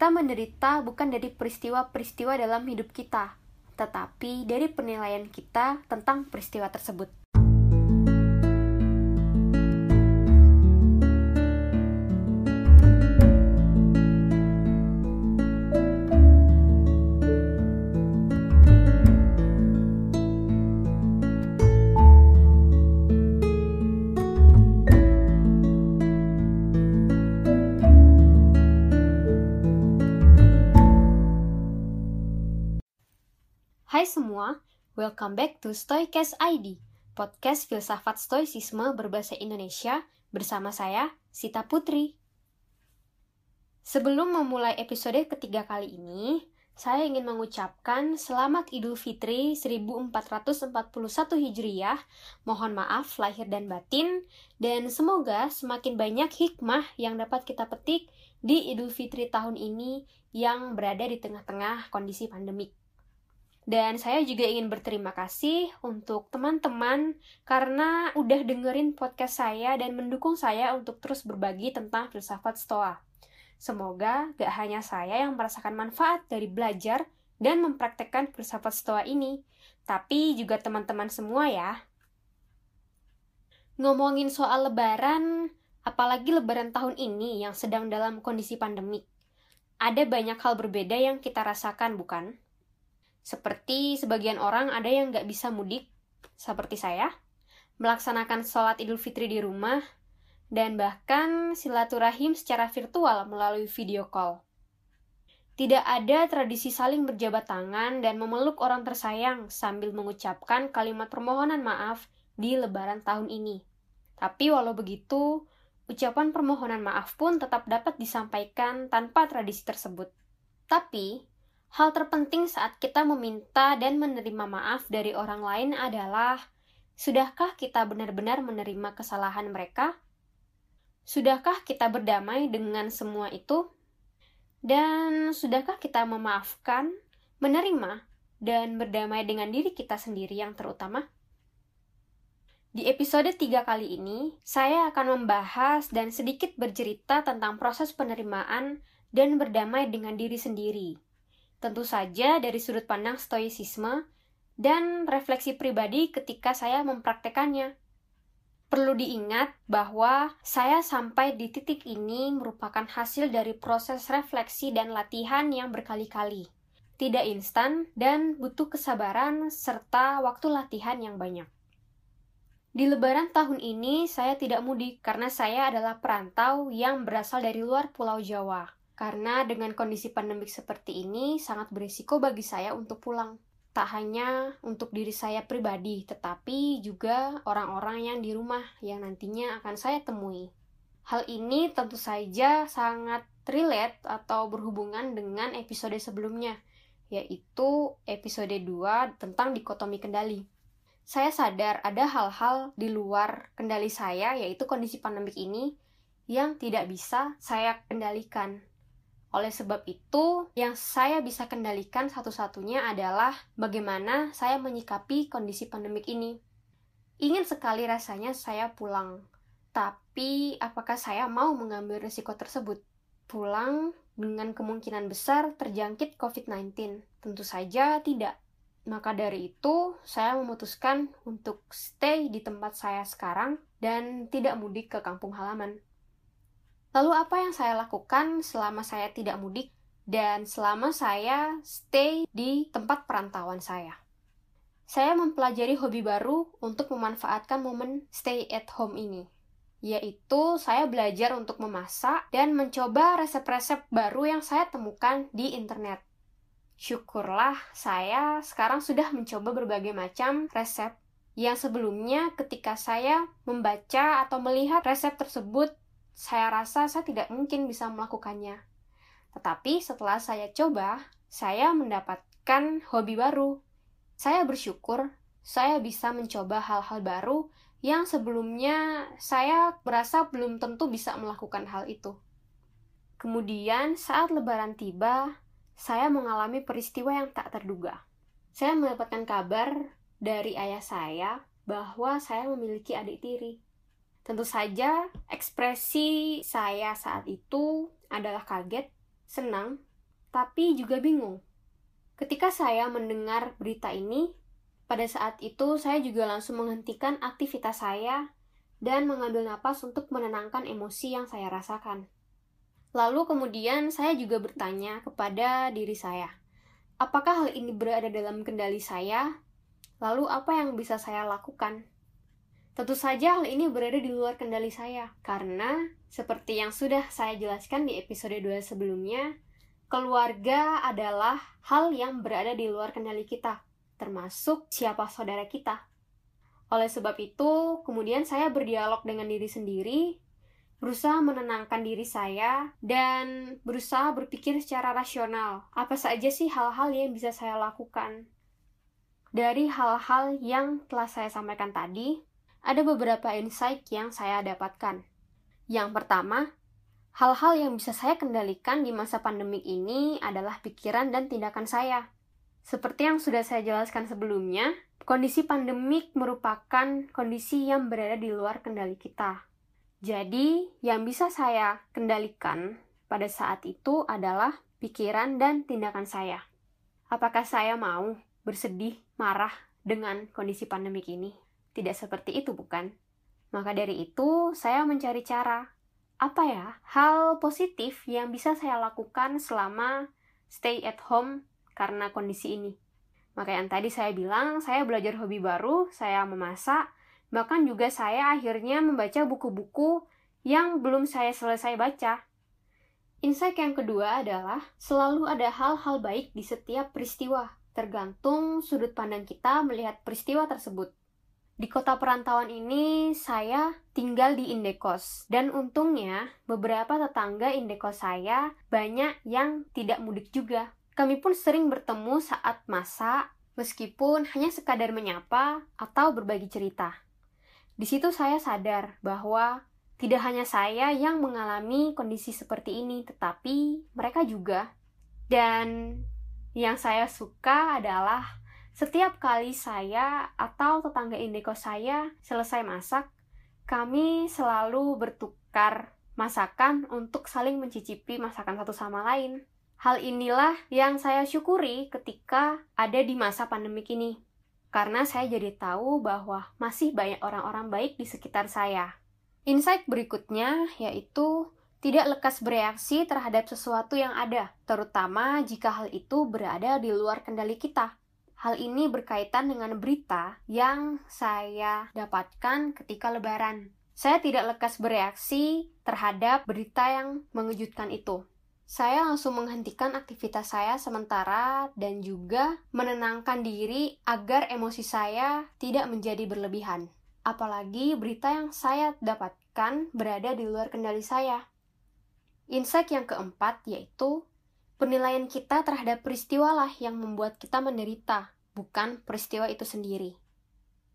Kita menderita bukan dari peristiwa-peristiwa dalam hidup kita, tetapi dari penilaian kita tentang peristiwa tersebut. Hai semua, welcome back to Stoicast ID, podcast filsafat stoicisme berbahasa Indonesia bersama saya, Sita Putri. Sebelum memulai episode ketiga kali ini, saya ingin mengucapkan Selamat Idul Fitri 1441 Hijriyah, mohon maaf lahir dan batin, dan semoga semakin banyak hikmah yang dapat kita petik di Idul Fitri tahun ini yang berada di tengah-tengah kondisi pandemik. Dan saya juga ingin berterima kasih untuk teman-teman karena udah dengerin podcast saya dan mendukung saya untuk terus berbagi tentang filsafat stoa. Semoga gak hanya saya yang merasakan manfaat dari belajar dan mempraktekkan filsafat stoa ini, tapi juga teman-teman semua ya. Ngomongin soal lebaran, apalagi lebaran tahun ini yang sedang dalam kondisi pandemik. Ada banyak hal berbeda yang kita rasakan, bukan? Seperti sebagian orang ada yang nggak bisa mudik, seperti saya, melaksanakan sholat idul fitri di rumah, dan bahkan silaturahim secara virtual melalui video call. Tidak ada tradisi saling berjabat tangan dan memeluk orang tersayang sambil mengucapkan kalimat permohonan maaf di lebaran tahun ini. Tapi walau begitu, ucapan permohonan maaf pun tetap dapat disampaikan tanpa tradisi tersebut. Tapi, Hal terpenting saat kita meminta dan menerima maaf dari orang lain adalah: sudahkah kita benar-benar menerima kesalahan mereka? Sudahkah kita berdamai dengan semua itu? Dan sudahkah kita memaafkan, menerima, dan berdamai dengan diri kita sendiri yang terutama? Di episode 3 kali ini, saya akan membahas dan sedikit bercerita tentang proses penerimaan dan berdamai dengan diri sendiri tentu saja dari sudut pandang stoicisme dan refleksi pribadi ketika saya mempraktekannya. Perlu diingat bahwa saya sampai di titik ini merupakan hasil dari proses refleksi dan latihan yang berkali-kali. Tidak instan dan butuh kesabaran serta waktu latihan yang banyak. Di lebaran tahun ini saya tidak mudik karena saya adalah perantau yang berasal dari luar Pulau Jawa. Karena dengan kondisi pandemik seperti ini sangat berisiko bagi saya untuk pulang. Tak hanya untuk diri saya pribadi, tetapi juga orang-orang yang di rumah yang nantinya akan saya temui. Hal ini tentu saja sangat relate atau berhubungan dengan episode sebelumnya, yaitu episode 2 tentang dikotomi kendali. Saya sadar ada hal-hal di luar kendali saya, yaitu kondisi pandemik ini, yang tidak bisa saya kendalikan oleh sebab itu, yang saya bisa kendalikan satu-satunya adalah bagaimana saya menyikapi kondisi pandemik ini. Ingin sekali rasanya saya pulang, tapi apakah saya mau mengambil risiko tersebut? Pulang dengan kemungkinan besar terjangkit COVID-19? Tentu saja tidak. Maka dari itu, saya memutuskan untuk stay di tempat saya sekarang dan tidak mudik ke kampung halaman. Lalu apa yang saya lakukan selama saya tidak mudik dan selama saya stay di tempat perantauan saya? Saya mempelajari hobi baru untuk memanfaatkan momen stay at home ini, yaitu saya belajar untuk memasak dan mencoba resep-resep baru yang saya temukan di internet. Syukurlah saya sekarang sudah mencoba berbagai macam resep yang sebelumnya ketika saya membaca atau melihat resep tersebut saya rasa saya tidak mungkin bisa melakukannya. Tetapi setelah saya coba, saya mendapatkan hobi baru. Saya bersyukur saya bisa mencoba hal-hal baru yang sebelumnya saya merasa belum tentu bisa melakukan hal itu. Kemudian, saat Lebaran tiba, saya mengalami peristiwa yang tak terduga. Saya mendapatkan kabar dari ayah saya bahwa saya memiliki adik tiri. Tentu saja, ekspresi saya saat itu adalah kaget, senang, tapi juga bingung. Ketika saya mendengar berita ini, pada saat itu saya juga langsung menghentikan aktivitas saya dan mengambil napas untuk menenangkan emosi yang saya rasakan. Lalu kemudian saya juga bertanya kepada diri saya, apakah hal ini berada dalam kendali saya? Lalu apa yang bisa saya lakukan? Tentu saja hal ini berada di luar kendali saya, karena seperti yang sudah saya jelaskan di episode 2 sebelumnya, keluarga adalah hal yang berada di luar kendali kita, termasuk siapa saudara kita. Oleh sebab itu, kemudian saya berdialog dengan diri sendiri, berusaha menenangkan diri saya, dan berusaha berpikir secara rasional. Apa saja sih hal-hal yang bisa saya lakukan? Dari hal-hal yang telah saya sampaikan tadi, ada beberapa insight yang saya dapatkan. Yang pertama, hal-hal yang bisa saya kendalikan di masa pandemik ini adalah pikiran dan tindakan saya. Seperti yang sudah saya jelaskan sebelumnya, kondisi pandemik merupakan kondisi yang berada di luar kendali kita. Jadi, yang bisa saya kendalikan pada saat itu adalah pikiran dan tindakan saya. Apakah saya mau bersedih, marah dengan kondisi pandemik ini? Tidak seperti itu, bukan? Maka dari itu, saya mencari cara. Apa ya hal positif yang bisa saya lakukan selama stay at home karena kondisi ini? Maka yang tadi saya bilang, saya belajar hobi baru, saya memasak, bahkan juga saya akhirnya membaca buku-buku yang belum saya selesai baca. Insight yang kedua adalah selalu ada hal-hal baik di setiap peristiwa, tergantung sudut pandang kita melihat peristiwa tersebut. Di kota perantauan ini, saya tinggal di Indekos. Dan untungnya, beberapa tetangga Indekos saya banyak yang tidak mudik juga. Kami pun sering bertemu saat masak, meskipun hanya sekadar menyapa atau berbagi cerita. Di situ saya sadar bahwa tidak hanya saya yang mengalami kondisi seperti ini, tetapi mereka juga. Dan yang saya suka adalah setiap kali saya atau tetangga indeko saya selesai masak, kami selalu bertukar masakan untuk saling mencicipi masakan satu sama lain. Hal inilah yang saya syukuri ketika ada di masa pandemik ini. Karena saya jadi tahu bahwa masih banyak orang-orang baik di sekitar saya. Insight berikutnya yaitu tidak lekas bereaksi terhadap sesuatu yang ada, terutama jika hal itu berada di luar kendali kita. Hal ini berkaitan dengan berita yang saya dapatkan ketika Lebaran. Saya tidak lekas bereaksi terhadap berita yang mengejutkan itu. Saya langsung menghentikan aktivitas saya sementara dan juga menenangkan diri agar emosi saya tidak menjadi berlebihan. Apalagi berita yang saya dapatkan berada di luar kendali saya. Insight yang keempat yaitu Penilaian kita terhadap peristiwa lah yang membuat kita menderita, bukan peristiwa itu sendiri.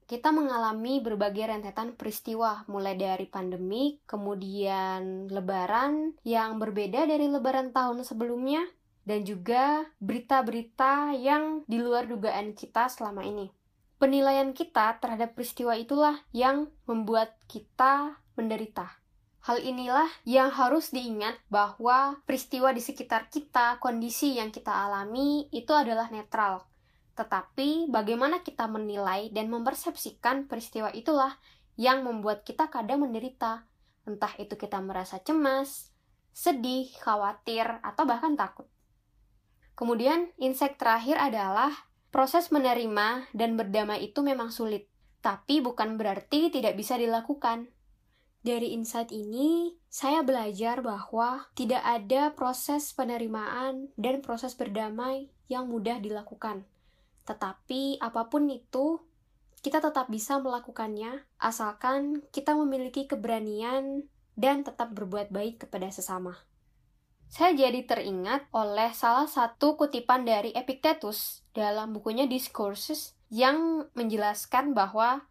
Kita mengalami berbagai rentetan peristiwa, mulai dari pandemi, kemudian lebaran yang berbeda dari lebaran tahun sebelumnya, dan juga berita-berita yang di luar dugaan kita selama ini. Penilaian kita terhadap peristiwa itulah yang membuat kita menderita. Hal inilah yang harus diingat bahwa peristiwa di sekitar kita, kondisi yang kita alami, itu adalah netral. Tetapi bagaimana kita menilai dan mempersepsikan peristiwa itulah yang membuat kita kadang menderita. Entah itu kita merasa cemas, sedih, khawatir, atau bahkan takut. Kemudian, insight terakhir adalah proses menerima dan berdamai itu memang sulit, tapi bukan berarti tidak bisa dilakukan. Dari insight ini, saya belajar bahwa tidak ada proses penerimaan dan proses berdamai yang mudah dilakukan. Tetapi apa pun itu, kita tetap bisa melakukannya asalkan kita memiliki keberanian dan tetap berbuat baik kepada sesama. Saya jadi teringat oleh salah satu kutipan dari Epictetus dalam bukunya Discourses yang menjelaskan bahwa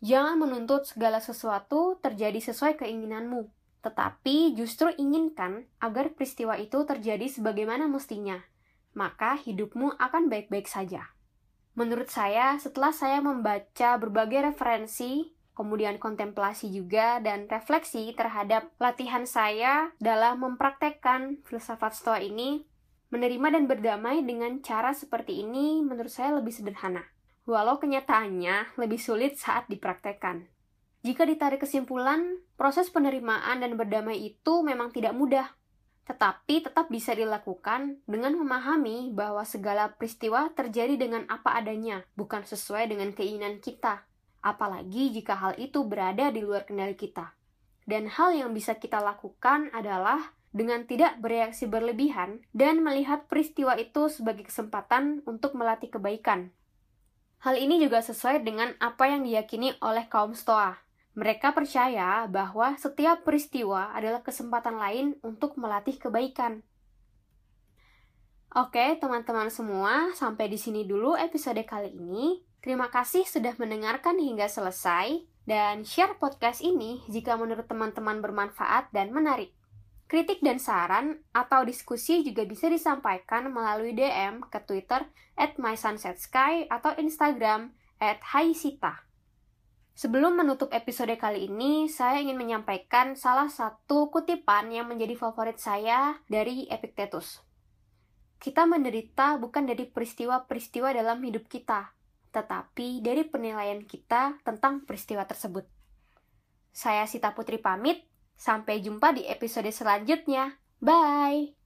Jangan menuntut segala sesuatu terjadi sesuai keinginanmu, tetapi justru inginkan agar peristiwa itu terjadi sebagaimana mestinya. Maka hidupmu akan baik-baik saja. Menurut saya, setelah saya membaca berbagai referensi, kemudian kontemplasi juga, dan refleksi terhadap latihan saya dalam mempraktekkan filsafat stoa ini, Menerima dan berdamai dengan cara seperti ini menurut saya lebih sederhana, walau kenyataannya lebih sulit saat dipraktekkan. Jika ditarik kesimpulan, proses penerimaan dan berdamai itu memang tidak mudah, tetapi tetap bisa dilakukan dengan memahami bahwa segala peristiwa terjadi dengan apa adanya, bukan sesuai dengan keinginan kita, apalagi jika hal itu berada di luar kendali kita. Dan hal yang bisa kita lakukan adalah dengan tidak bereaksi berlebihan dan melihat peristiwa itu sebagai kesempatan untuk melatih kebaikan. Hal ini juga sesuai dengan apa yang diyakini oleh kaum Stoa. Mereka percaya bahwa setiap peristiwa adalah kesempatan lain untuk melatih kebaikan. Oke, teman-teman semua, sampai di sini dulu episode kali ini. Terima kasih sudah mendengarkan hingga selesai dan share podcast ini jika menurut teman-teman bermanfaat dan menarik. Kritik dan saran atau diskusi juga bisa disampaikan melalui DM ke Twitter at mysunsetsky atau Instagram at haisita. Sebelum menutup episode kali ini, saya ingin menyampaikan salah satu kutipan yang menjadi favorit saya dari Epictetus. Kita menderita bukan dari peristiwa-peristiwa dalam hidup kita, tetapi dari penilaian kita tentang peristiwa tersebut. Saya Sita Putri pamit, Sampai jumpa di episode selanjutnya. Bye!